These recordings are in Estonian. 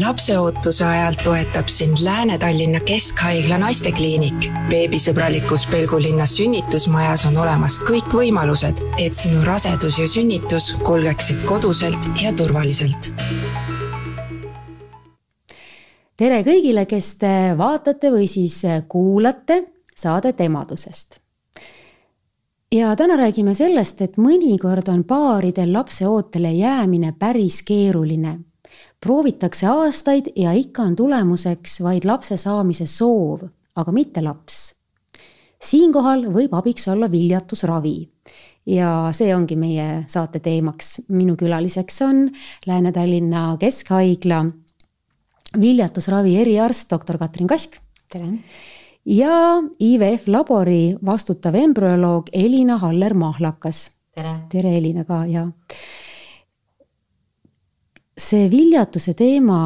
lapseootuse ajal toetab sind Lääne-Tallinna Keskhaigla naistekliinik. beebisõbralikus Pelgulinna sünnitusmajas on olemas kõik võimalused, et sinu rasedus ja sünnitus kulgeksid koduselt ja turvaliselt. tere kõigile, kes te vaatate või siis kuulate saadet emadusest ja täna räägime sellest, et mõnikord on paaridel lapseootele jäämine päris keeruline proovitakse aastaid ja ikka on tulemuseks vaid lapse saamise soov, aga mitte laps. siinkohal võib abiks olla viljatusravi ja see ongi meie saate teemaks. minu külaliseks on Lääne-Tallinna Keskhaigla viljatusravi eriarst, doktor Katrin Kask. tere! ja IVF labori vastutav embrüoloog Elina Haller-Mahlakas. tere! tere, Elina ka ja see viljatuse teema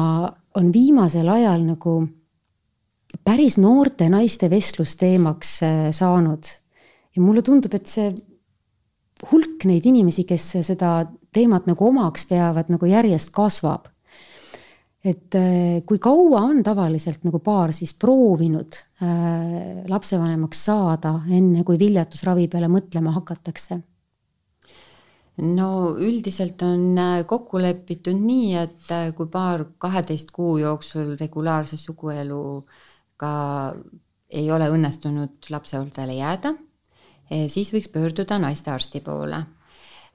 on viimasel ajal nagu päris noorte naiste vestlusteemaks äh, saanud. ja mulle tundub, et see hulk neid inimesi, kes seda teemat nagu omaks peavad, nagu järjest kasvab. et äh, kui kaua on tavaliselt nagu paar siis proovinud äh, lapsevanemaks saada, enne kui viljatusravi peale mõtlema hakatakse no üldiselt on äh, kokku lepitud nii, et äh, kui paar kaheteist kuu jooksul regulaarse sugueluga ei ole õnnestunud lapsehooldajale jääda, eh, siis võiks pöörduda naistearsti poole.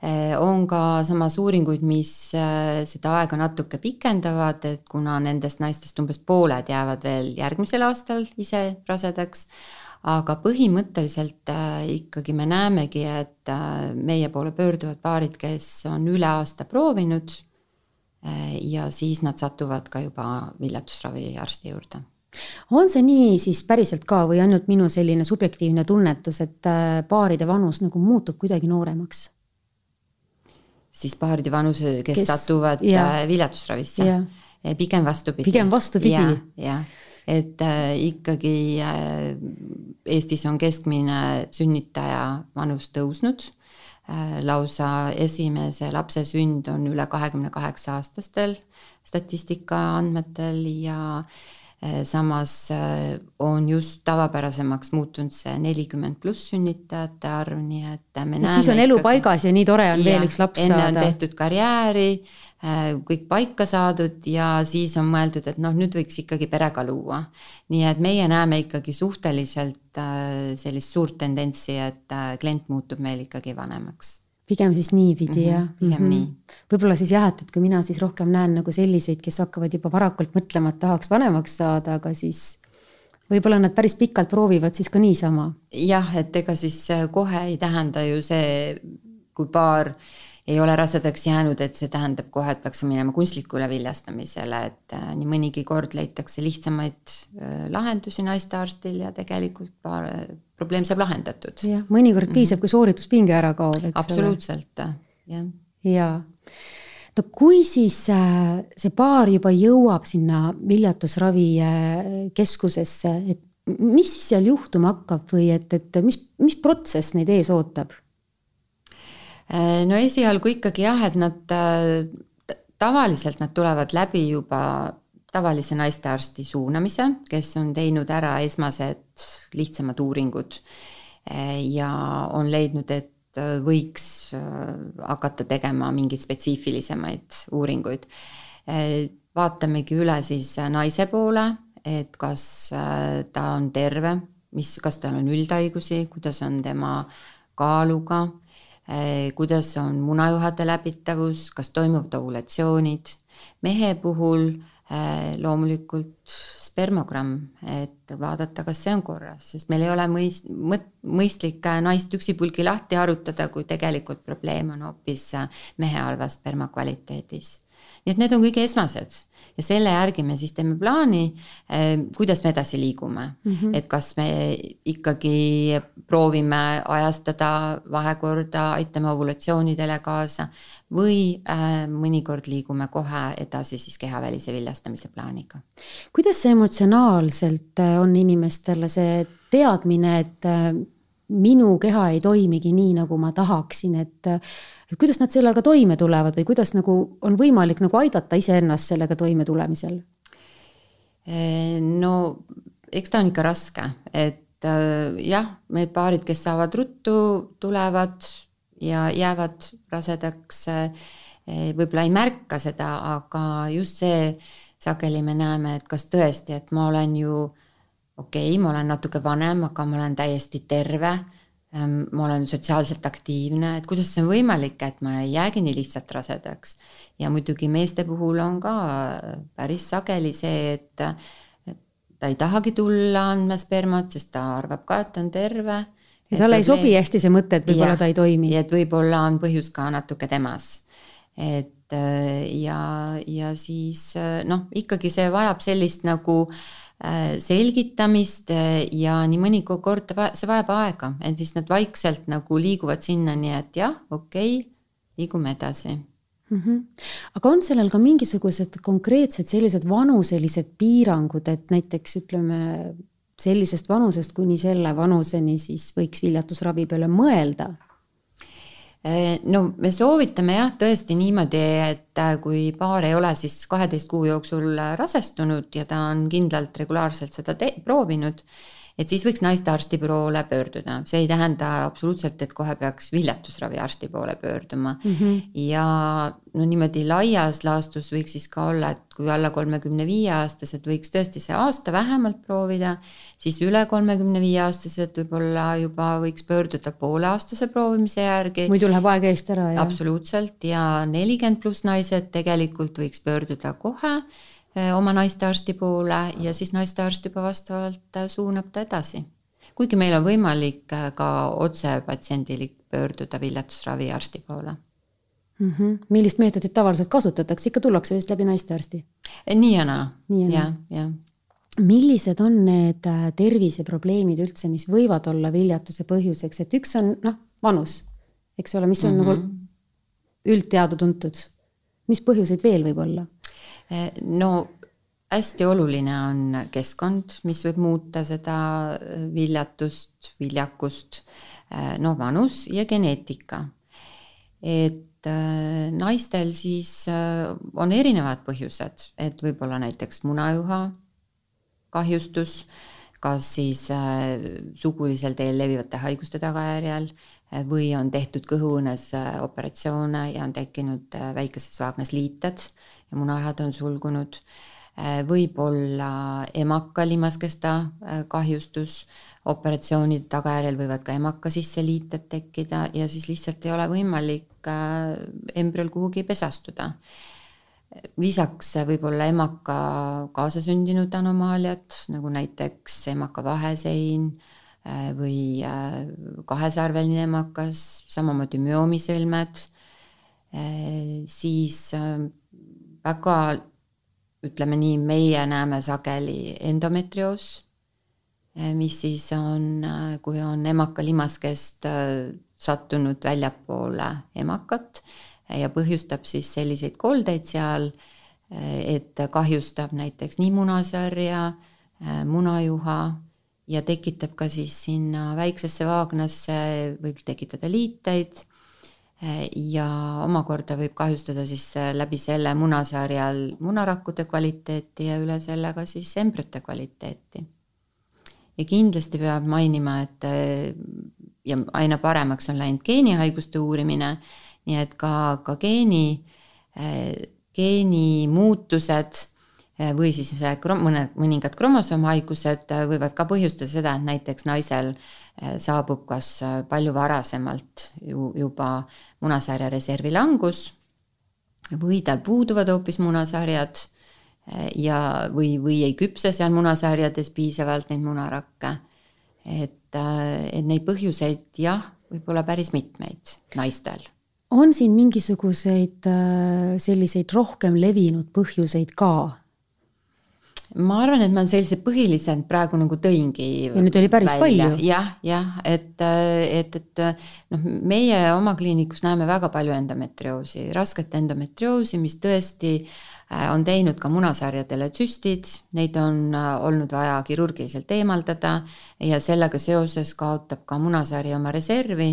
Eh, on ka samas uuringuid, mis äh, seda aega natuke pikendavad, et kuna nendest naistest umbes pooled jäävad veel järgmisel aastal ise rasedaks aga põhimõtteliselt äh, ikkagi me näemegi, et äh, meie poole pöörduvad paarid, kes on üle aasta proovinud äh, ja siis nad satuvad ka juba viljatusraviarsti juurde on see nii siis päriselt ka või ainult minu selline subjektiivne tunnetus, et paaride vanus nagu muutub kuidagi nooremaks? siis paaride vanus, kes satuvad ja. viljatusravisse? pigem vastupidi. pigem vastupidi ja,. jah et äh, ikkagi äh, Eestis on keskmine sünnitaja vanus tõusnud äh,. lausa esimese lapse sünd on üle kahekümne kaheksa aastastel statistika andmetel ja samas äh, on just tavapärasemaks muutunud see nelikümmend pluss sünnitajate arv, nii et me et näeme. siis on elu ikkagi, paigas ja nii tore on ja, veel üks laps enne saada. enne on tehtud karjääri Äh, kõik paika saadud ja siis on mõeldud, et noh, nüüd võiks ikkagi perega luua. nii et meie näeme ikkagi suhteliselt sellist suurt tendentsi, et klient muutub meil ikkagi vanemaks pigem siis niipidi mm -hmm, jah? pigem mm -hmm. nii. võib-olla siis jah, et, et kui mina siis rohkem näen nagu selliseid, kes hakkavad juba varakult mõtlema, et tahaks vanemaks saada, aga siis võib-olla nad päris pikalt proovivad siis ka niisama. jah, et ega siis kohe ei tähenda ju see, kui paar äh, ei ole rasedaks jäänud, et see tähendab kohe, et peaks minema kunstlikule viljastamisele, et äh, nii mõnigi kord leitakse lihtsamaid äh, lahendusi naistearstil ja tegelikult paar, probleem saab lahendatud. jah, mõnikord mm -hmm. piisab, kui soorituspinge ära kaob, eks absoluutselt, jah. jaa no kui siis äh, see paar juba jõuab sinna viljatusravikeskusesse, et mis siis seal juhtuma hakkab või et, et mis, mis protsess neid ees ootab? Äh, no esialgu ikkagi jah, et nad äh, tavaliselt nad tulevad läbi juba tavalise naistearsti suunamise, kes on teinud ära esmased lihtsamad uuringud äh, ja on leidnud, et võiks hakata tegema mingeid spetsiifilisemaid uuringuid. vaatamegi üle siis naise poole, et kas ta on terve, mis, kas tal on üldhaigusi, kuidas on tema kaaluga kuidas on munajuhade läbitavus, kas toimuvad ovulatsioonid. mehe puhul eh, loomulikult spermogramm, et vaadata, kas see on korras, sest meil ei ole mõist-, mõistlik naist üksipulgi lahti arutada, kui tegelikult probleem on hoopis mehe halvas spermakvaliteedis. nii et need on kõige esmased ja selle järgi me siis teeme plaani, eh, kuidas me edasi liigume mm. -hmm. et kas me ikkagi proovime ajastada vahekorda, aitame ovulatsioonidele kaasa või äh, mõnikord liigume kohe edasi siis kehavälise viljastamise plaaniga. kuidas see emotsionaalselt äh, on inimestele see teadmine, et minu keha ei toimigi nii, nagu ma tahaksin, et et kuidas nad sellega toime tulevad või kuidas nagu on võimalik nagu aidata iseennast sellega toimetulemisel? no eks ta on ikka raske, et äh, jah, need paarid, kes saavad ruttu, tulevad ja jäävad rasedaks, äh, võib-olla ei märka seda, aga just see sageli me näeme, et kas tõesti, et ma olen ju okei okay,, ma olen natuke vanem, aga ma olen täiesti terve. Ähm, ma olen sotsiaalselt aktiivne, et kuidas see on võimalik, et ma ei jäägi nii lihtsalt rasedaks. ja muidugi meeste puhul on ka päris sageli see, et ta ei tahagi tulla andma spermat, sest ta arvab ka, et on terve. ja talle ei sobi hästi see mõte, et võib-olla ta ei toimi. et võib-olla on põhjus ka natuke temas. et ja, ja siis noh, ikkagi see vajab sellist nagu äh, Äh, selgitamist äh, ja nii mõnigi kord see vajab aega, et siis nad vaikselt nagu liiguvad sinnani, et jah, okei okay,, liigume edasi mm. -hmm. aga on sellel ka mingisugused konkreetsed sellised vanuselised piirangud, et näiteks ütleme sellisest vanusest kuni selle vanuseni siis võiks viljatusravi peale mõelda Äh, no me soovitame jah, tõesti niimoodi, et äh, kui paar ei ole siis kaheteist kuu jooksul äh, rasestunud ja ta on kindlalt regulaarselt seda proovinud et siis võiks naistearsti poole pöörduda, see ei tähenda absoluutselt, et kohe peaks viljatusraviarsti poole pöörduma mm. -hmm. ja no niimoodi laias laastus võiks siis ka olla, et kui alla kolmekümne viie aastased võiks tõesti see aasta vähemalt proovida, siis üle kolmekümne viie aastased võib-olla juba võiks pöörduda pooleaastase proovimise järgi. muidu läheb aeg eest ära, jah? absoluutselt ja nelikümmend pluss naised tegelikult võiks pöörduda kohe oma naistearsti poole ja siis naistearst juba vastavalt äh, suunab ta edasi. kuigi meil on võimalik äh, ka otse patsiendil pöörduda viljatusraviarsti poole mm. -hmm. millist meetodit tavaliselt kasutatakse, ikka tullakse vist läbi naistearsti? Eh, nii ja naa, jah, jah millised on need terviseprobleemid üldse, mis võivad olla viljatuse põhjuseks, et üks on noh, vanus, eks ole, mis on mm -hmm. nagu üldteada-tuntud. mis põhjuseid veel võib olla? No hästi oluline on keskkond, mis võib muuta seda eh, viljatust, viljakust, eh, no vanus ja geneetika. et naistel siis on erinevad põhjused, et võib-olla näiteks munajuha kahjustus, kas siis sugulisel teel levivate haiguste tagajärjel või on tehtud kõhuõõnes operatsioone ja on tekkinud väikeses vaagnas liited ja munahad on sulgunud. Äh, võib-olla emakalimaskesta äh, kahjustus, operatsioonide tagajärjel võivad ka emaka sisse liited tekkida ja siis lihtsalt ei ole võimalik äh, embrüol kuhugi pesastuda. lisaks võib olla emaka kaasasündinud anomaaliad, nagu näiteks emaka vahesein või kahesarveline emakas, samamoodi müomisõlmed, siis väga ütleme nii, meie näeme sageli endometrioos, mis siis on, kui on emaka limaskest eh, sattunud väljapoole emakat ja põhjustab siis selliseid koldeid seal, et kahjustab näiteks nii munasarja, munajuha ja tekitab ka siis sinna väiksesse vaagnasse, võib tekitada liiteid ja omakorda võib kahjustada siis äh, läbi selle munasarjal munarakkude kvaliteeti ja üle selle ka siis embrüote kvaliteeti. ja kindlasti peab mainima, et äh, ja aina paremaks on läinud geenihaiguste uurimine, nii et ka, ka geeni, geenimuutused või siis mõned, mõningad kromosoomhaigused võivad ka põhjustada seda, et näiteks naisel saabub kas palju varasemalt ju juba munasarja reservi langus või tal puuduvad hoopis munasarjad ja, või, või ei küpse seal munasarjades piisavalt neid munarakke. et, et neid põhjuseid jah, võib olla päris mitmeid naistel. on siin mingisuguseid selliseid rohkem levinud põhjuseid ka, ma arvan, et ma sellised põhilised praegu nagu tõingi. ja neid oli päris välja. palju. jah, jah, et, et, et noh, meie oma kliinikus näeme väga palju endometrioosi, rasket endometrioosi, mis tõesti äh, on teinud ka munasarjadele tsüstid, neid on äh, olnud vaja kirurgiliselt eemaldada ja sellega seoses kaotab ka munasari oma reservi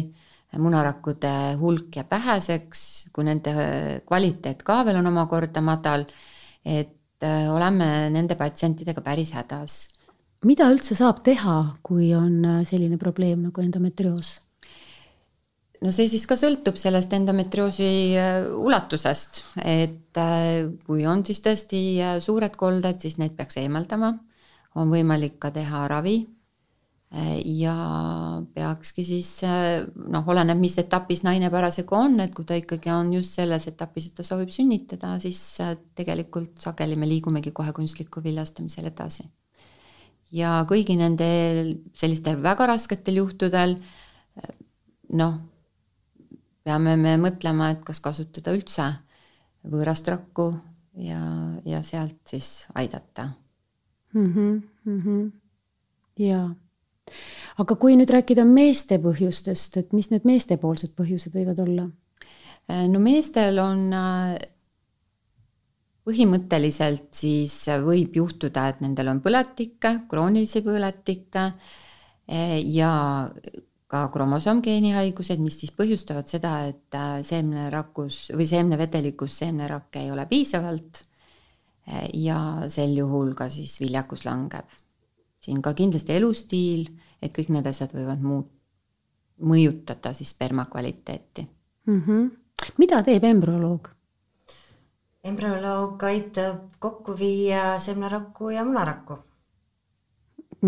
munarakkude hulk jääb väheseks, kui nende kvaliteet ka veel on omakorda madal, et äh, oleme nende patsientidega päris hädas. mida üldse saab teha, kui on äh, selline probleem nagu endometrioos? no see siis ka sõltub sellest endometrioosi äh, ulatusest, et kui on siis tõesti suured kolded, siis neid peaks eemaldama. on võimalik ka teha ravi ja peakski siis noh, oleneb, mis etapis naine parasjagu on, et kui ta ikkagi on just selles etapis, et ta soovib sünnitada, siis tegelikult sageli me liigumegi kohe kunstliku viljastamisel edasi. ja kõigi nende sellistel väga rasketel juhtudel noh, peame me mõtlema, et kas kasutada üldse võõrast rakku ja, ja sealt siis aidata mm. -hmm, mm -hmm. jaa aga kui nüüd rääkida meeste põhjustest, et mis need meestepoolsed põhjused võivad olla? no meestel on äh, põhimõtteliselt siis võib juhtuda, et nendel on põletikke, kroonilisi põletikke äh, ja ka kromosoomgeeni haigused, mis siis põhjustavad seda, et äh, seemnerakus või seemnevedelikus seemnerakke ei ole piisavalt. ja sel juhul ka siis viljakus langeb siin ka kindlasti elustiil, et kõik need asjad võivad muud, mõjutada siis sperma kvaliteeti mm. -hmm. mida teeb embrüoloog? embrüoloog aitab kokku viia seemnerakku ja munarakku.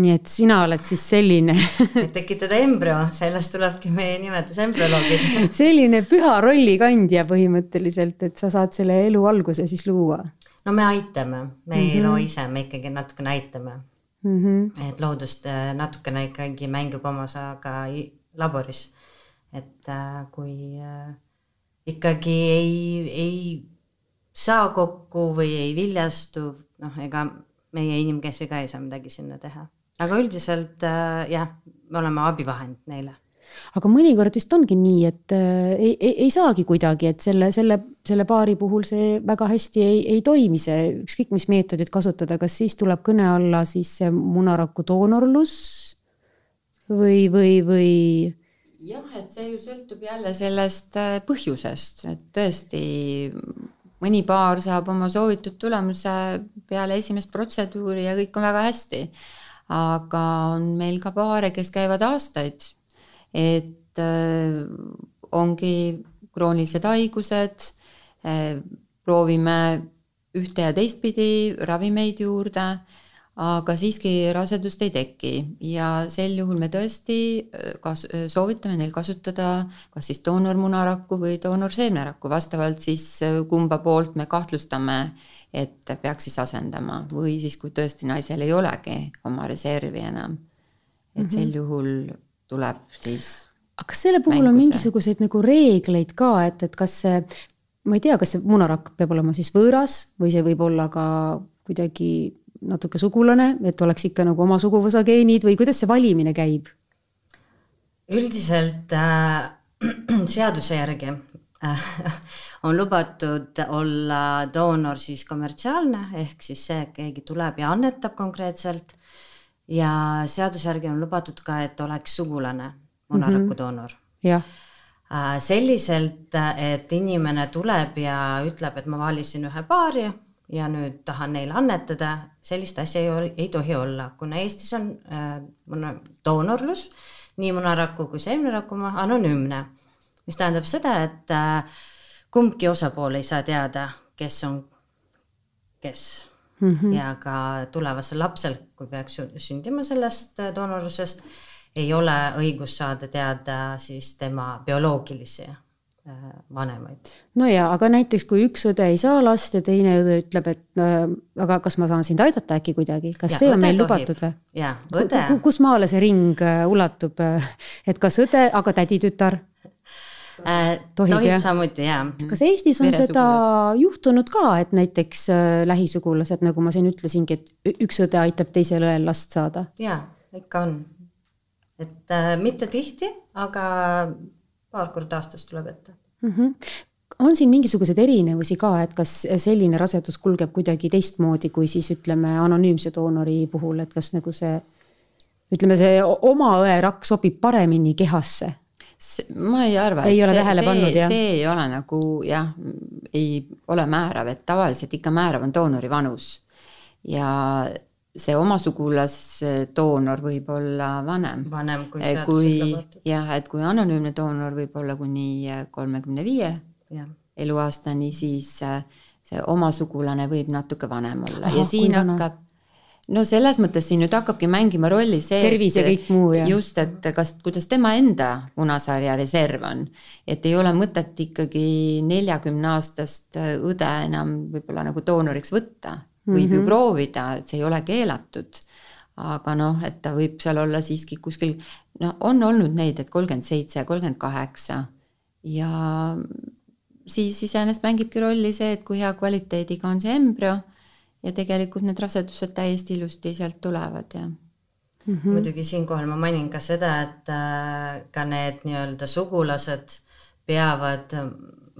nii et sina oled siis selline et tekitada embrüo, sellest tulebki meie nimetus, embrüoloogid selline püha rollikandja põhimõtteliselt, et sa saad selle elu alguse siis luua. no me aitame, me ei mm -hmm. loo ise, me ikkagi natukene aitame mm. -hmm. et loodust äh, natukene ikkagi mängib oma osa ka laboris. et äh, kui äh, ikkagi ei, ei saa kokku või ei viljastu, noh, ega meie inimkesi ka ei saa midagi sinna teha. aga üldiselt jah, me oleme abivahend neile aga mõnikord vist ongi nii, et äh, ei, ei, ei saagi kuidagi, et selle, selle, selle paari puhul see väga hästi ei, ei toimi, see ükskõik mis meetodit kasutada, kas siis tuleb kõne alla siis see munaraku doonorlus või, või, või? jah, et see ju sõltub jälle sellest äh, põhjusest, et tõesti mõni paar saab oma soovitud tulemuse peale esimest protseduuri ja kõik on väga hästi. aga on meil ka paare, kes käivad aastaid et äh, ongi kroonilised haigused, äh, proovime ühte ja teistpidi ravimeid juurde, aga siiski rasedust ei teki. Ja sel juhul me tõesti äh, kas-, soovitame neil kasutada kas siis doonormunarakku või doonorseemnerakku, vastavalt siis kumba poolt me kahtlustame, et peaks siis asendama või siis, kui tõesti naisel ei olegi oma reservi enam. et sel juhul tuleb siis. aga kas selle puhul on mingisuguseid nagu reegleid ka, et, et kas see, ma ei tea, kas see munarakk peab olema siis võõras või see võib olla ka kuidagi natuke sugulane, et oleks ikka nagu oma suguvõsa geenid või kuidas see valimine käib? üldiselt äh, seaduse järgi äh, on lubatud olla doonor siis kommertsiaalne, ehk siis see, keegi tuleb ja annetab konkreetselt ja seaduse järgi on lubatud ka, et oleks sugulane munaraku doonor mm. -hmm. jah äh, selliselt, et inimene tuleb ja ütleb, et ma valisin ühe paari ja nüüd tahan neile annetada, sellist asja ei, ei tohi olla, kuna Eestis on äh, doonorlus, nii munaraku kui seemneraku anonüümne, mis tähendab seda, et äh, kumbki osapool ei saa teada, kes on kes mm -hmm. ja ka tulevasel lapsel, kui peaks sündima sellest äh, doonorlusest, ei ole õigus saada teada siis tema bioloogilisi äh, vanemaid. no ja, aga näiteks kui üks õde ei saa last ja teine õde ütleb, et äh, aga kas ma saan sind aidata äkki kuidagi, kas ja, see on meil tohib. lubatud või? kus maale see ring ulatub, et kas õde, aga täditütar äh,. tohib, tohib jah? samuti jaa. kas Eestis on seda juhtunud ka, et näiteks äh, lähisugulased, nagu ma siin ütlesingi, et üks õde aitab teisel õel last saada? jaa, ikka on. et äh, mitte tihti, aga paar korda aastas tuleb ette mm. -hmm on siin mingisuguseid erinevusi ka, et kas selline rasedus kulgeb kuidagi teistmoodi kui siis ütleme anonüümse doonori puhul, et kas nagu see ütleme, see oma õerakk sobib paremini kehasse ma ei arva. ei ole tähele pannud, jah? see ei ole nagu jah, ei ole määrav, et tavaliselt ikka määrav on doonori vanus. ja see oma sugulasdoonor võib olla vanem. vanem kui seaduses kui, lubatud. jah, et kui anonüümne doonor võib olla kuni kolmekümne viie eluaastani, siis see oma sugulane võib natuke vanem olla Aha, ja siin hakkab no selles mõttes siin nüüd hakkabki mängima rolli see. tervis ja kõik muu ja. just, et kas, kuidas tema enda punasarja reserv on. et ei ole mõtet ikkagi neljakümne aastast õde enam võib-olla nagu doonoriks võtta. võib mm -hmm. ju mhm. proovida, et see ei ole keelatud. aga noh, et ta võib seal olla siiski kuskil, no on olnud neid, et kolmkümmend seitse, kolmkümmend kaheksa ja siis iseenesest mängibki rolli see, et kui hea kvaliteediga on see embrüo ja tegelikult need rasedused täiesti ilusti sealt tulevad ja mm. -hmm. muidugi siinkohal ma mainin ka seda, et äh, ka need nii-öelda sugulased peavad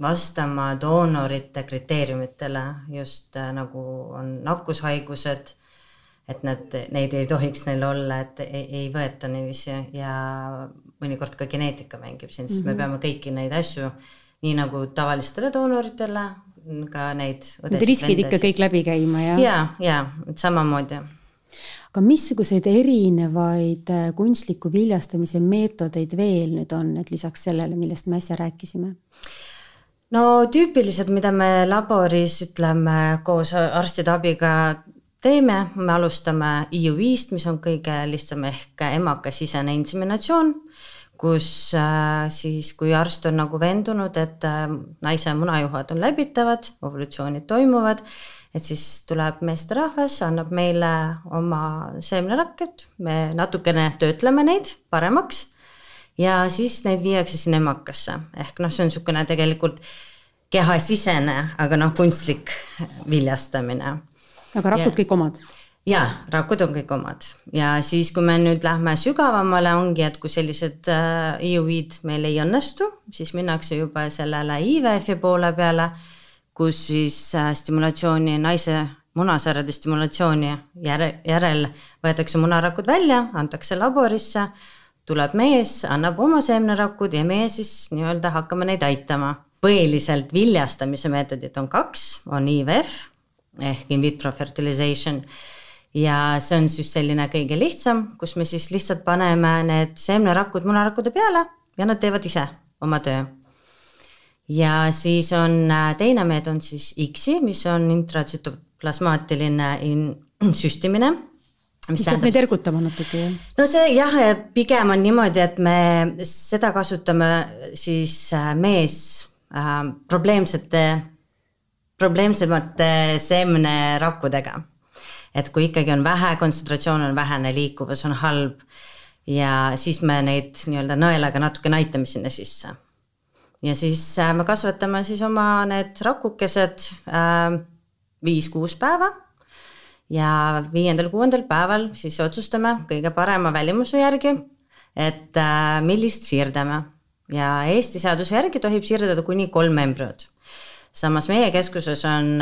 vastama doonorite kriteeriumitele, just äh, nagu on nakkushaigused, et nad, neid ei tohiks neil olla, et ei, ei võeta niiviisi ja mõnikord ka geneetika mängib siin, sest mm -hmm. me mhm. peame kõiki neid asju, nii nagu tavalistele doonoritele ka neid. Need riskid ikka kõik läbi käima ja. ja, ja samamoodi. aga missuguseid erinevaid äh, kunstliku viljastamise meetodeid veel nüüd on, et lisaks sellele, millest me äsja rääkisime? no tüüpilised, mida me laboris ütleme koos arstide abiga teeme, me alustame IU5-st, mis on kõige lihtsam ehk emakasisene inseminatsioon kus äh, siis, kui arst on nagu veendunud, et äh, naise munajuhad on läbitavad, ovulatsioonid toimuvad, et siis tuleb meesterahvas, annab meile oma seemnerakket, me natukene töötleme neid paremaks ja siis neid viiakse sinna emakasse, ehk noh, see on niisugune tegelikult kehasisene, aga noh, kunstlik viljastamine. aga rakud ja, kõik omad? Jaa, rakud on kõik omad ja siis, kui me nüüd lähme sügavamale, ongi, et kui sellised äh, IUI-d meil ei õnnestu, siis minnakse juba sellele IVF-i poole peale, kus siis äh, stimulatsiooni, naise munasarjade stimulatsiooni järel, järel võetakse munarakud välja, antakse laborisse, tuleb mees, annab oma seemnerakud ja meie siis nii-öelda hakkame neid aitama. põhiliselt viljastamise meetodid on kaks, on IVF ehk in vitro fertilization ja see on siis selline kõige lihtsam, kus me siis lihtsalt paneme need seemnerakud munarakkude peale ja nad teevad ise oma töö. ja siis on äh, teine meetod on siis X-i, mis on intratsütoplasmaatiline in-, süstimine. mis peab meid ergutama natuke, jah? no see jah, pigem on niimoodi, et me seda kasutame siis äh, mees äh, probleemsete, probleemsemate seemnerakkudega et kui ikkagi on vähe, kontsentratsioon on vähene, liikuvus on halb ja siis me neid nii-öelda nõelaga natuke näitame sinna sisse. ja siis äh, me kasvatame siis oma need rakukesed äh, viis-kuus päeva ja viiendal-kuuendal päeval siis otsustame kõige parema välimuse järgi, et äh, millist siirdame ja Eesti seaduse järgi tohib siirdada kuni kolm embrüot. samas meie keskuses on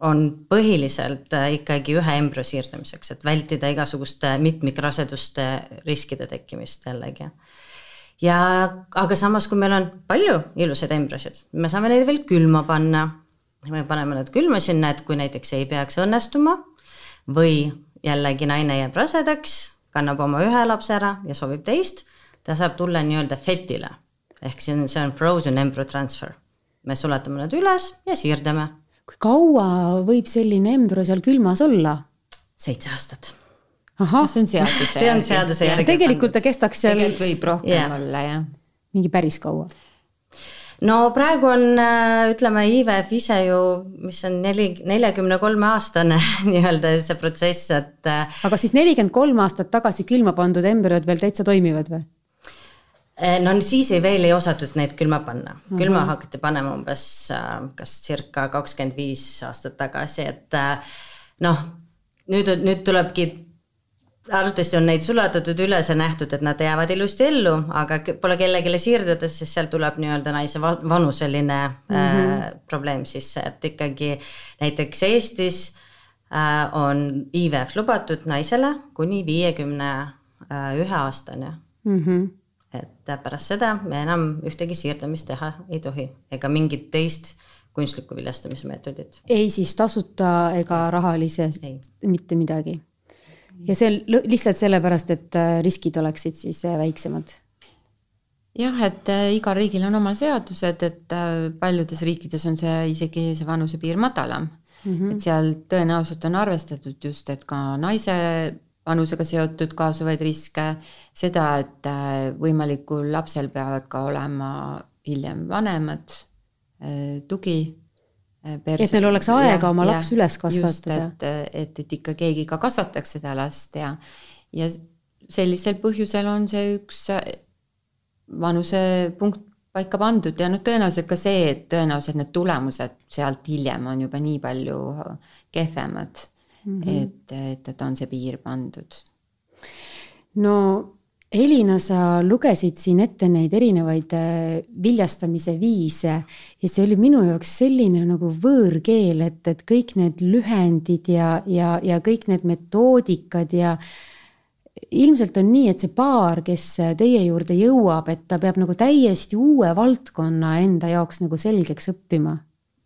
on põhiliselt äh, ikkagi ühe embrüo siirdamiseks, et vältida igasuguste mitmikraseduste riskide tekkimist jällegi. ja aga samas, kui meil on palju ilusaid embrüosid, me saame neid veel külma panna. me paneme nad külma sinna, et kui näiteks ei peaks õnnestuma või jällegi naine jääb rasedaks, kannab oma ühe lapse ära ja soovib teist, ta saab tulla nii-öelda fetile ehk see on, see on frozen embryo transfer. me suletame nad üles ja siirdame kui kaua võib selline embrüo seal külmas olla? seitse aastat. ahah, see on seaduse see on seaduse järgi. tegelikult ta kestaks seal. tegelikult võib rohkem yeah. olla, jah. mingi päris kaua no praegu on, äh, ütleme, IVF ise ju, mis on neli, neljakümne kolme aastane nii-öelda see protsess, et. Äh, aga siis nelikümmend kolm aastat tagasi külma pandud embrüod veel täitsa toimivad või? Eh, no siis ei veel ei osatud neid külma panna mm, -hmm. külma hakati panema umbes äh, kas circa kakskümmend viis aastat tagasi, et äh, noh, nüüd, nüüd tulebki arvatavasti on neid sulatatud üles ja nähtud, et nad jäävad ilusti ellu, aga pole kellelegi siirdada, sest seal tuleb nii-öelda naise vanuseline mm -hmm. äh, probleem sisse, et ikkagi näiteks Eestis äh, on IVF lubatud naisele kuni viiekümne ühe aastani mm. -hmm et pärast seda me enam ühtegi siirdamist teha ei tohi ega mingit teist kunstlikku viljastamise meetodit. ei siis tasuta ega rahalise, mitte midagi. ja see on lihtsalt sellepärast, et äh, riskid oleksid siis äh, väiksemad jah, et äh, igal riigil on oma seadused, et paljudes riikides on see isegi see vanusepiir madalam mm. -hmm. et seal tõenäoliselt on arvestatud just, et ka naise vanusega seotud kaasuvaid riske, seda, et äh, võimalikul lapsel peavad ka olema hiljem vanemad, äh, tugi. Äh, et neil oleks aega oma laps ja, üles kasvatada. et, et, et ikka keegi ka kasvataks seda last ja, ja sellisel põhjusel on see üks vanusepunkt paika pandud ja noh, tõenäoliselt ka see, et tõenäoliselt need tulemused sealt hiljem on juba nii palju kehvemad mm, -hmm. et, et, et on see piir pandud. no Elina, sa lugesid siin ette neid erinevaid äh, viljastamise viise ja see oli minu jaoks selline nagu võõrkeel, et, et kõik need lühendid ja, ja, ja kõik need metoodikad ja ilmselt on nii, et see paar, kes teie juurde jõuab, et ta peab nagu täiesti uue valdkonna enda jaoks nagu selgeks õppima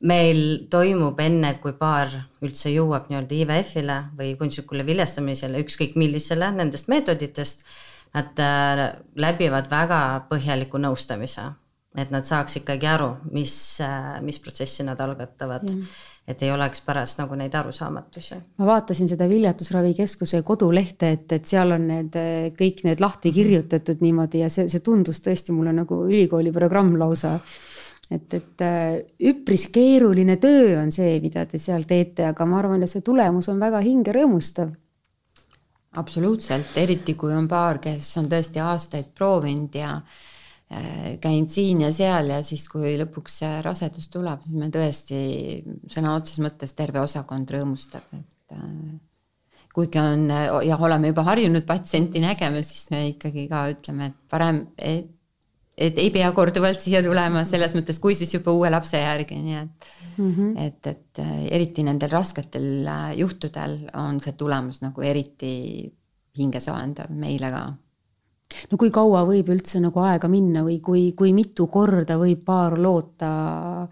meil toimub enne, kui paar üldse jõuab nii-öelda IVF-ile või kunstlikule viljastamisele, ükskõik millisele nendest meetoditest, nad äh, läbivad väga põhjaliku nõustamise, et nad saaks ikkagi aru, mis, äh, mis protsessi nad algatavad mm. et ei oleks pärast nagu neid arusaamatusi. ma vaatasin seda Viljatusravikeskuse kodulehte, et, et seal on need äh, kõik need lahti kirjutatud niimoodi ja see, see tundus tõesti mulle nagu ülikooli programm lausa et, et äh, üpris keeruline töö on see, mida te seal teete, aga ma arvan, et see tulemus on väga hingerõõmustav. absoluutselt, eriti kui on paar, kes on tõesti aastaid proovinud ja äh, käinud siin ja seal ja siis, kui lõpuks rasedus tuleb, siis me tõesti sõna otseses mõttes terve osakond rõõmustab, et äh, kuigi on ja oleme juba harjunud patsienti nägema, siis me ikkagi ka ütleme, et parem, et et ei pea korduvalt siia tulema, selles mõttes, kui siis juba uue lapse järgi, nii et mm, -hmm. et, et äh, eriti nendel rasketel äh, juhtudel on see tulemus nagu eriti hingesoojendav meile ka. no kui kaua võib üldse nagu aega minna või kui, kui mitu korda võib paar loota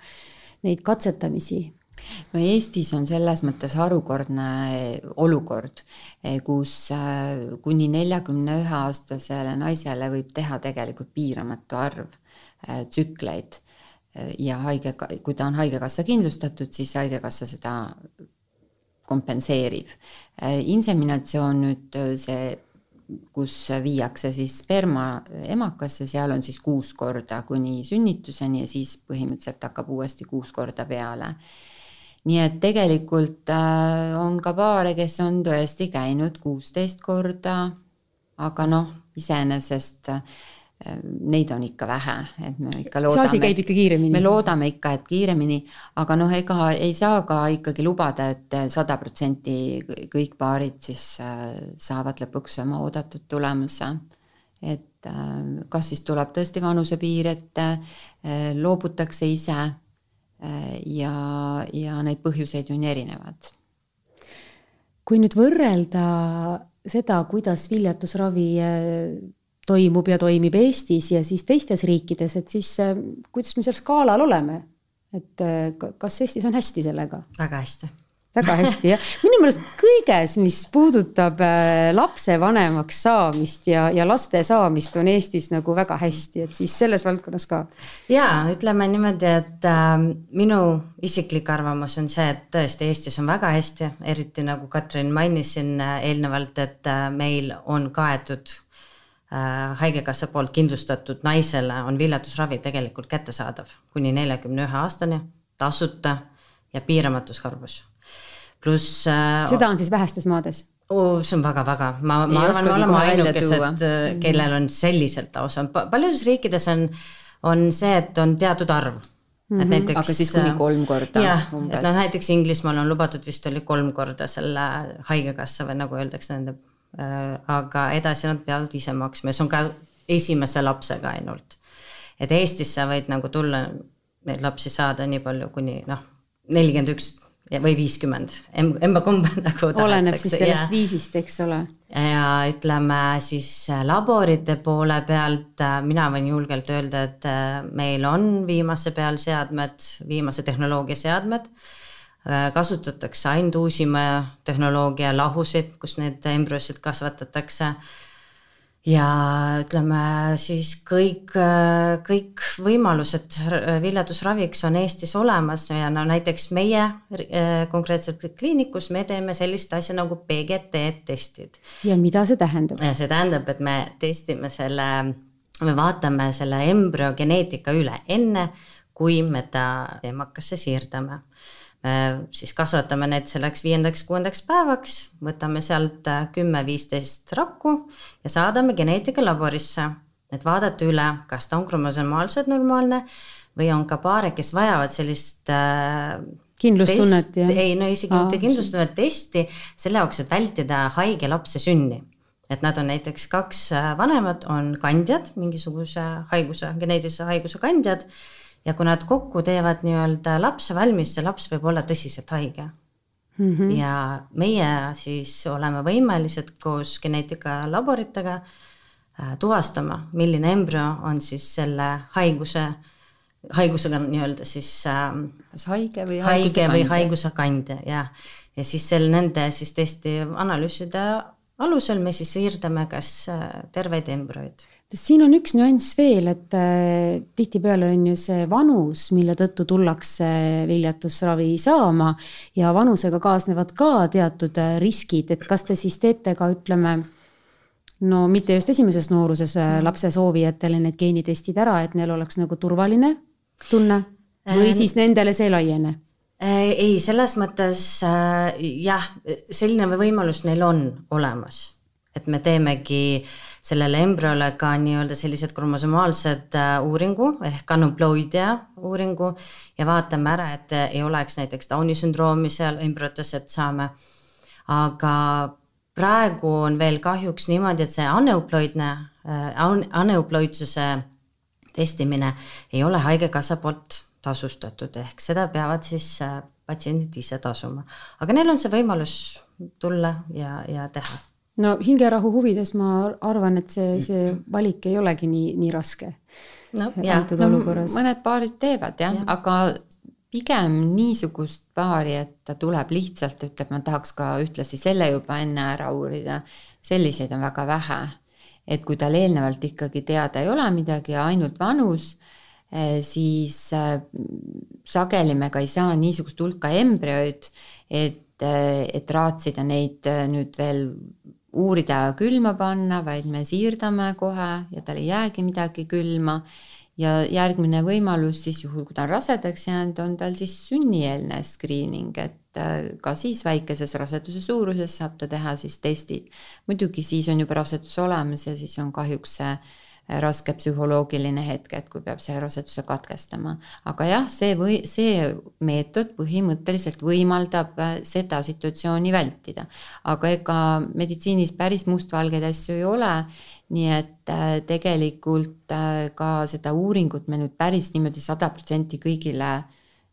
neid katsetamisi? No Eestis on selles mõttes harukordne olukord, kus äh, kuni neljakümne ühe aastasele naisele võib teha tegelikult piiramatu arv tsükleid ja haige, kui ta on Haigekassa kindlustatud, siis Haigekassa seda kompenseerib. Inseminatsioon nüüd see, kus viiakse siis sperma emakasse, seal on siis kuus korda kuni sünnituseni ja siis põhimõtteliselt hakkab uuesti kuus korda peale nii et tegelikult äh, on ka paare, kes on tõesti käinud kuusteist korda, aga noh, iseenesest äh, neid on ikka vähe, et me ikka loodame. see asi käib ikka kiiremini. me loodame ikka, et kiiremini, aga noh, ega ei saa ka ikkagi lubada et, et sada protsenti kõik paarid siis äh, saavad lõpuks oma oodatud tulemuse. et kas siis tuleb tõesti vanusepiir ette, loobutakse ise ja, ja neid põhjuseid on erinevad. kui nüüd võrrelda seda, kuidas viljatusravi äh, toimub ja toimib Eestis ja siis teistes riikides, et siis äh, kuidas me seal skaalal oleme? et kas Eestis on hästi sellega? väga hästi väga hästi jah, minu meelest kõiges, mis puudutab äh, lapsevanemaks saamist ja, ja laste saamist on Eestis nagu väga hästi, et siis selles valdkonnas ka. ja ütleme niimoodi, et äh, minu isiklik arvamus on see, et tõesti Eestis on väga hästi, eriti nagu Katrin mainis siin äh, eelnevalt, et äh, meil on kaetud äh, haigekassa poolt kindlustatud naisele on viljatusravi tegelikult kättesaadav kuni neljakümne ühe aastani tasuta ja piiramatus arvus pluss äh,. seda on siis vähestes maades? Oh, see on väga-väga, ma, ma arvan, me oleme ainukesed, äh, kellel on selliselt lausa, paljudes riikides on, on see, et on teatud arv mm. -hmm. et näiteks. aga siis kuni kolm korda. jah, et noh, näiteks Inglismaal on lubatud vist oli kolm korda selle haigekassa või nagu öeldakse nende äh,, aga edasi nad peavad ise maksma ja see on ka esimese lapsega ainult. et Eestis sa võid nagu tulla neid lapsi saada nii palju, kuni noh, nelikümmend üks või viiskümmend, emba-kumba nagu oleneb siis sellest ja. viisist, eks ole. ja ütleme siis laborite poole pealt mina võin julgelt öelda, et meil on viimase peal seadmed, viimase tehnoloogia seadmed kasutatakse ainult uusima tehnoloogia lahusid, kus need embrüosid kasvatatakse ja ütleme siis kõik, kõik võimalused viljatusraviks on Eestis olemas ja no näiteks meie äh, konkreetselt kliinikus me teeme sellist asja nagu PGT testid. ja mida see tähendab? see tähendab, et me testime selle, me vaatame selle embrüo geneetika üle enne, kui me ta eemakasse siirdame me siis kasvatame need selleks viiendaks-kuuendaks päevaks, võtame sealt äh, kümme-viisteist rakku ja saadame geneetikalaborisse, et vaadata üle, kas ta on kromosomaalselt normaalne või on ka paare, kes vajavad sellist äh, kindlustunnet, jah? ei, no isegi mitte kindlustunnet, testi selle jaoks, et vältida haige lapse sünni. et nad on näiteks kaks äh, vanemat, on kandjad, mingisuguse haiguse, geneetilise haiguse kandjad ja kui nad kokku teevad nii-öelda lapse valmis, see laps võib olla tõsiselt haige mm. -hmm. ja meie siis oleme võimelised koos geneetikalaboritega äh, tuvastama, milline embrüo on siis selle haiguse, haigusega nii-öelda siis äh, kas haige või haige või haiguse kandja, jah. ja siis selle, nende siis testi analüüside alusel me siis siirdame kas äh, terveid embrüoid siin on üks nüanss veel, et äh, tihtipeale on ju see vanus, mille tõttu tullakse viljatusravi saama ja vanusega kaasnevad ka teatud äh, riskid, et kas te siis teete ka ütleme, no mitte just esimeses nooruses äh, lapse soovijatele need geenitestid ära, et neil oleks nagu turvaline tunne või siis nendele see ei laiene? ei, selles mõttes jah, selline võimalus neil on olemas et me teemegi sellele embrüole ka nii-öelda sellised kromosomaalsed äh, uuringu ehk aneuploidia uuringu ja vaatame ära, et ei oleks näiteks Downi sündroomi seal embrüotes, et saame. aga praegu on veel kahjuks niimoodi, et see aneuploidne, äh, aneuploidsuse testimine ei ole Haigekassa poolt tasustatud, ehk seda peavad siis äh, patsiendid ise tasuma, aga neil on see võimalus tulla ja, ja teha no hingerahu huvides ma arvan, et see, see valik ei olegi nii, nii raske. no jah, no, mõned paarid teevad jah ja., aga pigem niisugust paari, et ta tuleb lihtsalt, ütleb, ma tahaks ka ühtlasi selle juba enne ära uurida, selliseid on väga vähe. et kui tal eelnevalt ikkagi teada ei ole midagi ja ainult vanus, eh, siis eh, sageli me ka ei saa niisugust hulka embrüoid, et, eh, et raatsida neid nüüd veel uurida külma panna, vaid me siirdame kohe ja tal ei jäägi midagi külma. ja järgmine võimalus siis juhul, kui ta on rasedaks jäänud, on tal siis sünnieelne screening, et äh, ka siis väikeses raseduse suuruses saab ta teha siis testid. muidugi siis on juba rasedus olemas ja siis on kahjuks see raske psühholoogiline hetk, et kui peab selle raseduse katkestama. aga jah, see või see meetod põhimõtteliselt võimaldab äh, seda situatsiooni vältida. aga ega meditsiinis päris mustvalgeid asju ei ole. nii et äh, tegelikult äh, ka seda uuringut me nüüd päris niimoodi sada protsenti kõigile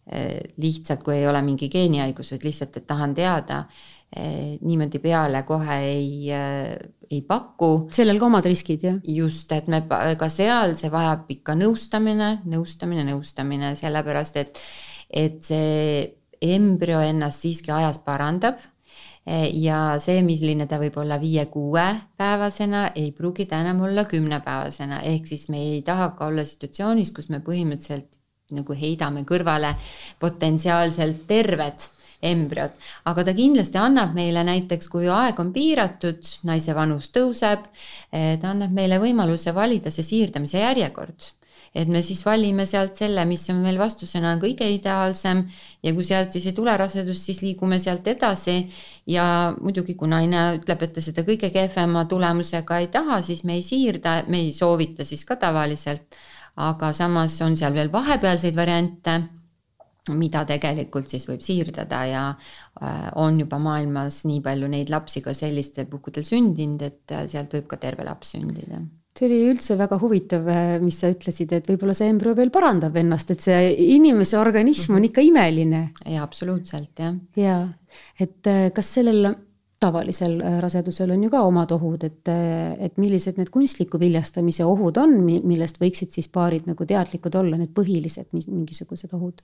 lihtsalt, kui ei ole mingi geenihaigus, et lihtsalt, et tahan teada niimoodi peale kohe ei, eh, ei paku. sellel ka omad riskid, jah? just, et me ka seal, see vajab ikka nõustamine, nõustamine, nõustamine, sellepärast et, et see embrüo ennast siiski ajas parandab eh, ja see, milline ta võib olla viie-kuuepäevasena, ei pruugi ta enam olla kümnepäevasena, ehk siis me ei taha ka olla situatsioonis, kus me põhimõtteliselt nagu heidame kõrvale potentsiaalselt terved embrüot, aga ta kindlasti annab meile näiteks, kui aeg on piiratud, naise vanus tõuseb, eh, ta annab meile võimaluse valida see siirdamise järjekord et me siis valime sealt selle, mis on meil vastusena kõige ideaalsem ja kui sealt siis ei tule rasedust, siis liigume sealt edasi. ja muidugi, kui naine ütleb, et ta seda kõige kehvema tulemusega ei taha, siis me ei siirda, me ei soovita siis ka tavaliselt. aga samas on seal veel vahepealseid variante mida tegelikult siis võib siirdada ja äh, on juba maailmas nii palju neid lapsi ka sellistel puhkudel sündinud, et äh, sealt võib ka terve laps sündida. see oli üldse väga huvitav, mis sa ütlesid, et võib-olla see embrüo veel parandab ennast, et see inimese organism on ikka imeline. jaa, absoluutselt, jah. jaa, et äh, kas sellel tavalisel äh, rasedusel on ju ka omad ohud, et, äh, et millised need kunstliku viljastamise ohud on, millest võiksid siis paarid nagu teadlikud olla, need põhilised mingisugused ohud?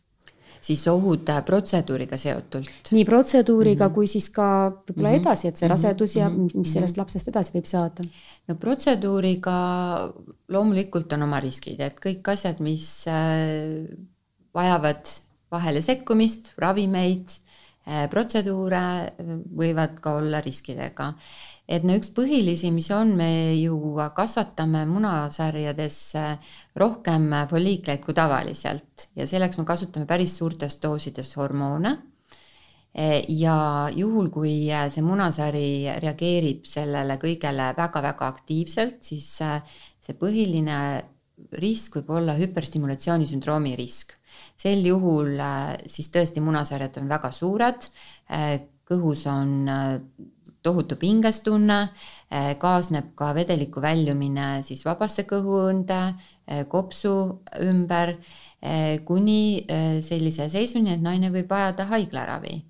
Siis ohud protseduuriga seotult. nii protseduuriga mm -hmm. kui siis ka võib-olla mm -hmm. edasi, et see mhm. rasedus ja mm -hmm. mis sellest lapsest edasi võib saada? no protseduuriga loomulikult on oma riskid, et kõik asjad, mis äh, vajavad vahele sekkumist, ravimeid, äh, protseduure, võivad ka olla riskidega et no üks põhilisi, mis on, me ju kasvatame munasarjades rohkem folliikleid kui tavaliselt ja selleks me kasutame päris suurtes doosides hormoone. ja juhul, kui see munasari reageerib sellele kõigele väga-väga aktiivselt, siis see põhiline risk võib olla hüperstimulatsiooni sündroomi risk. sel juhul siis tõesti munasarjad on väga suured, kõhus on tohutu pingestunne, eh, kaasneb ka vedeliku väljumine siis vabasse kõhuõõnde, eh, kopsu ümber, eh, kuni sellise seisuni, et naine võib vajada haiglaravi.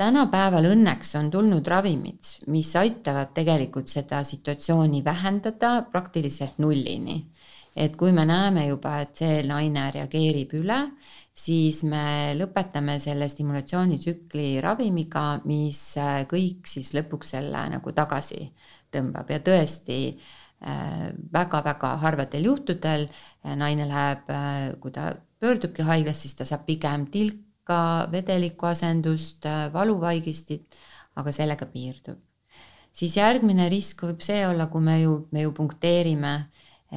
tänapäeval õnneks on tulnud ravimid, mis aitavad tegelikult seda situatsiooni vähendada praktiliselt nullini. et kui me näeme juba, et see naine reageerib üle, siis me lõpetame selle stimulatsioonitsükli ravimiga, mis äh, kõik siis lõpuks selle nagu tagasi tõmbab ja tõesti väga-väga äh, harvadel juhtudel äh, naine läheb, kui ta pöördubki haiglasse, siis ta saab pigem tilka, vedeliku asendust, valuvaigistit, aga sellega piirdub. siis järgmine risk võib see olla, kui me ju, me ju punkteerime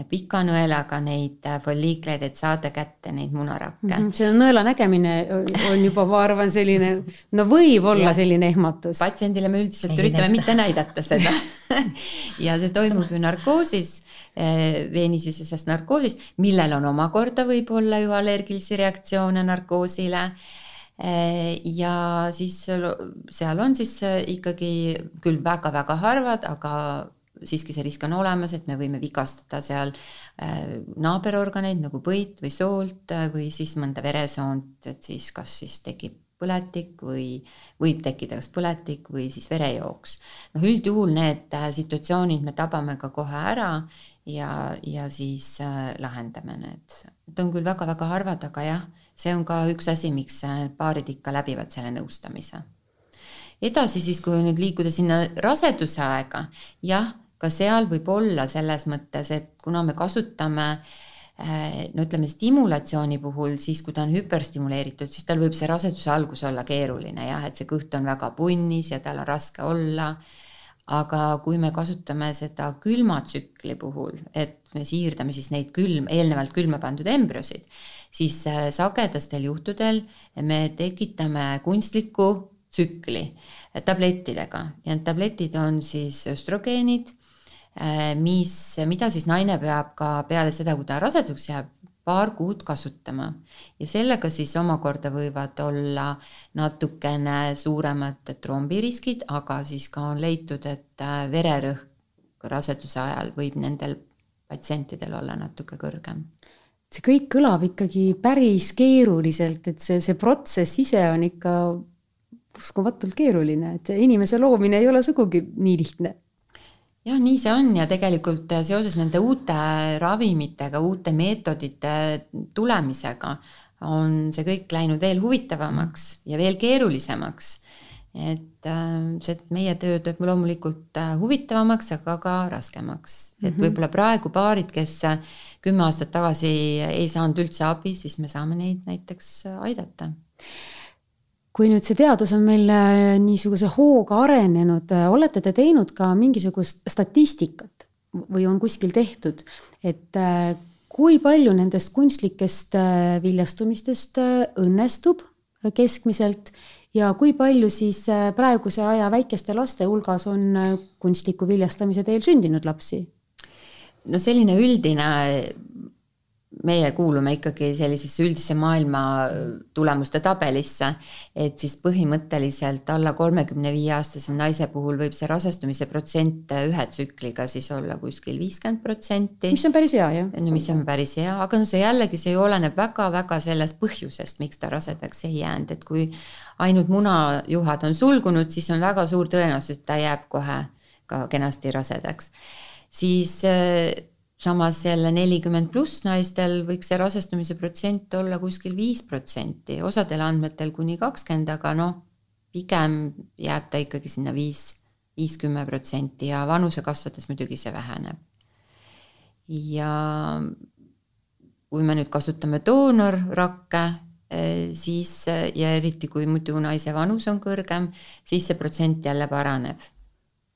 pika nõelaga neid äh, folliikleid, et saada kätte neid munarakke mm. -hmm. see nõela nägemine on juba, ma arvan, selline, no võib olla ja. selline ehmatus. patsiendile me üldiselt Ei üritame näita. mitte näidata seda ja see toimub ju narkoosis, äh, veenisisesest narkoosist, millel on omakorda võib-olla ju allergilisi reaktsioone narkoosile äh, ja siis seal on siis ikkagi küll väga-väga harvad, aga siiski see risk on olemas, et me võime vigastada seal äh, naaberorganeid nagu põit või soolt äh, või siis mõnda veresoont, et siis kas siis tekib põletik või võib tekkida kas põletik või siis verejooks. noh, üldjuhul need äh, situatsioonid me tabame ka kohe ära ja, ja siis lahendame need. Need on küll väga-väga harvad, aga jah, see on ka üks asi, miks paarid ikka läbivad selle nõustamise edasi siis, kui nüüd liikuda sinna raseduse aega, jah, ka seal võib olla selles mõttes, et kuna me kasutame eh, no ütleme, stimulatsiooni puhul, siis kui ta on hüperstimuleeritud, siis tal võib see raseduse algus olla keeruline jah, et see kõht on väga punnis ja tal on raske olla. aga kui me kasutame seda külmatsükli puhul, et me siirdame siis neid külm, eelnevalt külma pandud embrüosid, siis eh, sagedastel juhtudel me tekitame kunstliku tsükli tablettidega ja need tabletid on siis östrogeenid mis, mida siis naine peab ka peale seda, kui ta raseduseks jääb, paar kuud kasutama. Ja sellega siis omakorda võivad olla natukene suuremad trombiriskid, aga siis ka on leitud, et äh, vererõhk raseduse ajal võib nendel patsientidel olla natuke kõrgem. See kõik kõlab ikkagi päris keeruliselt, et see, see protsess ise on ikka uskumatult keeruline, et inimese loomine ei ole sugugi nii lihtne jah, nii see on ja tegelikult äh, seoses nende uute ravimitega, uute meetodite tulemisega on see kõik läinud veel huvitavamaks ja veel keerulisemaks. et äh, see meie töö teeb loomulikult äh, huvitavamaks, aga ka raskemaks, et mm -hmm. võib-olla praegu paarid, kes kümme aastat tagasi ei saanud üldse abi, siis me saame neid näiteks aidata kui nüüd see teadus on meil äh, niisuguse hooga arenenud, äh, olete te teinud ka mingisugust statistikat või on kuskil tehtud, et äh, kui palju nendest kunstlikest viljastumistest õnnestub keskmiselt ja kui palju siis praeguse aja väikeste laste hulgas on kunstliku viljastamise teel sündinud lapsi? no selline üldine meie kuulume ikkagi sellisesse üldise maailma tulemuste tabelisse, et siis põhimõtteliselt alla kolmekümne viie aastase naise puhul võib see rasestumise protsent ühe tsükliga siis olla kuskil viiskümmend protsenti. mis on päris hea, jah. no mis on päris hea, aga no see jällegi, see ju oleneb väga-väga sellest põhjusest, miks ta rasedaks ei jäänud, et kui ainult munajuhad on sulgunud, siis on väga suur tõenäosus, et ta jääb kohe ka kenasti rasedaks. siis samas jälle nelikümmend pluss naistel võiks see rasestumise protsent olla kuskil viis protsenti, osadel andmetel kuni kakskümmend, aga noh, pigem jääb ta ikkagi sinna viis, viis, kümme protsenti ja vanuse kasvades muidugi see väheneb. ja kui me nüüd kasutame doonorrakke, eh, siis ja eriti, kui muidu naise vanus on kõrgem, siis see protsent jälle paraneb.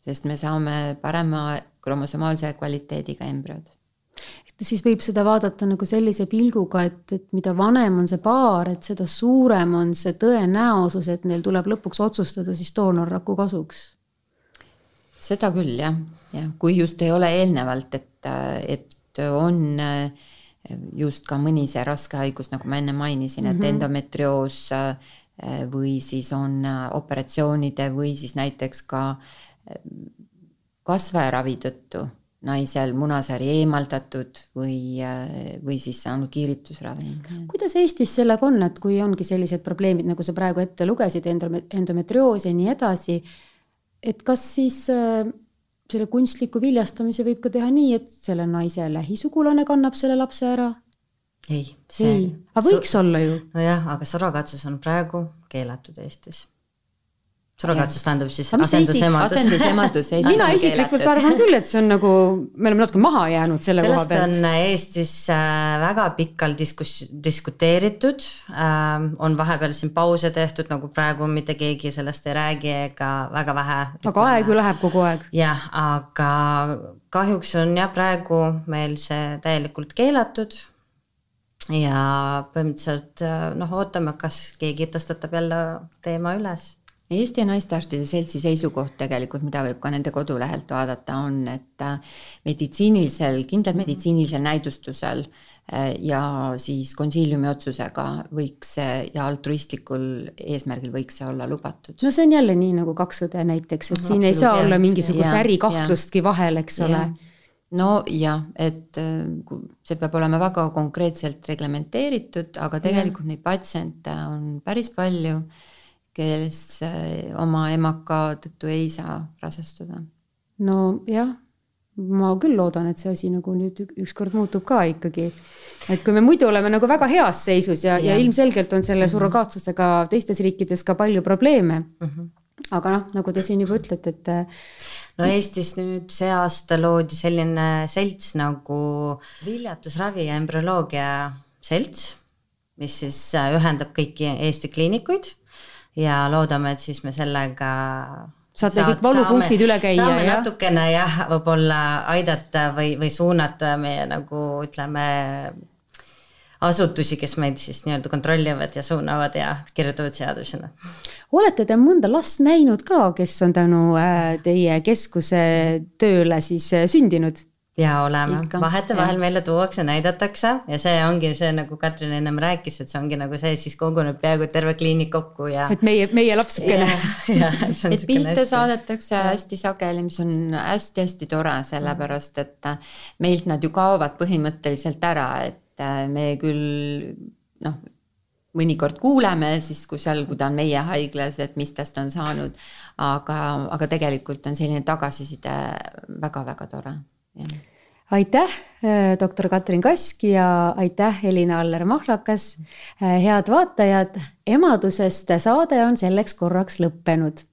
sest me saame parema kromosomaalse kvaliteediga embrüod siis võib seda vaadata nagu sellise pilguga, et, et mida vanem on see paar, et seda suurem on see tõenäosus, et neil tuleb lõpuks otsustada siis doonorraku kasuks. seda küll jah, jah, kui just ei ole eelnevalt, et, et on just ka mõni see raske haigus, nagu ma enne mainisin mm, -hmm. et endometrioos või siis on operatsioonide või siis näiteks ka kasvajaravi tõttu naisel munasari eemaldatud või, või siis saanud kiiritusravi. kuidas Eestis sellega on, et kui ongi sellised probleemid, nagu sa praegu ette lugesid, endometrioos ja nii edasi, et kas siis äh, selle kunstliku viljastamise võib ka teha nii, et selle naise lähisugulane kannab selle lapse ära? ei, see. aga võiks su... olla ju. nojah, aga surrogaatsus on praegu keelatud Eestis surrogaatsus tähendab siis asendusemadus. asendusemadus Eestis mina isiklikult arvan küll, et see on nagu, me oleme natuke maha jäänud selle Sellest koha pealt. on Eestis äh, väga pikalt diskus-, diskuteeritud, ähm, on vahepeal siin pause tehtud, nagu praegu mitte keegi sellest ei räägi ega väga vähe. aga aeg ju läheb kogu aeg. jah, aga kahjuks on jah, praegu meil see täielikult keelatud ja põhimõtteliselt äh, noh, ootame, kas keegi tõstatab jälle teema üles Eesti Naistearstide Seltsi seisukoht tegelikult, mida võib ka nende kodulehelt vaadata, on, et äh, meditsiinilisel, kindlal meditsiinilisel näidustusel äh, ja siis konsiiliumi otsusega võiks see ja altruistlikul eesmärgil võiks see olla lubatud. no see on jälle nii nagu kaks õde näiteks, et siin ei saa olla mingisugust ärikahtlustki vahel, eks ole. Nojah, et äh, see peab olema väga konkreetselt reglementeeritud, aga tegelikult ja. neid patsiente on päris palju kes äh, oma emaka tõttu ei saa rasestuda. nojah, ma küll loodan, et see asi nagu nüüd ükskord muutub ka ikkagi. et kui me muidu oleme nagu väga heas seisus ja, ja., ja ilmselgelt on selle mhm. surrogaatsusega teistes riikides ka palju probleeme mm. -hmm. aga noh, nagu te siin juba ütlete, et. no Eestis nüüd see aasta loodi selline selts nagu viljatusravi ja embrüoloogia selts, mis siis äh, ühendab kõiki Eesti kliinikuid ja loodame, et siis me sellega saate saad, kõik valupunktid üle käia, saame natukene jah, võib-olla aidata või, või suunata meie nagu ütleme, asutusi, kes meid siis nii-öelda kontrollivad ja suunavad ja kirjutavad seadusena. olete te mõnda last näinud ka, kes on tänu äh, teie keskuse tööle siis äh, sündinud? Ja oleme, vahetevahel meile tuuakse, näidatakse ja see ongi see, nagu Katrin ennem rääkis, et see ongi nagu see, siis koguneb peaaegu terve kliinik kokku ja. et meie, meie lapsukene. et, et pilte hästi. saadetakse ja. hästi sageli, mis on hästi-hästi tore, sellepärast et meilt nad ju kaovad põhimõtteliselt ära, et äh, me küll noh, mõnikord kuuleme siis, kui seal, kui ta on meie haiglas, et mis tast on saanud. aga, aga tegelikult on selline tagasiside väga-väga tore aitäh, äh, doktor Katrin Kask ja aitäh, Elina Aller-Mahlakas. Äh, head vaatajad, emadusest saade on selleks korraks lõppenud.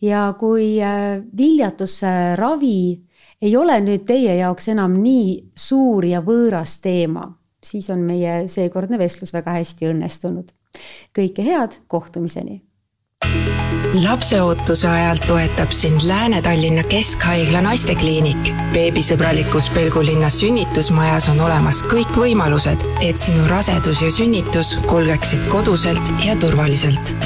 ja kui äh, viljatusravi ei ole nüüd teie jaoks enam nii suur ja võõras teema, siis on meie seekordne vestlus väga hästi õnnestunud. kõike head, kohtumiseni lapseootuse ajal toetab sind Lääne-Tallinna Keskhaigla naistekliinik. beebisõbralikus Pelgulinna sünnitusmajas on olemas kõik võimalused, et sinu rasedus ja sünnitus kulgeksid koduselt ja turvaliselt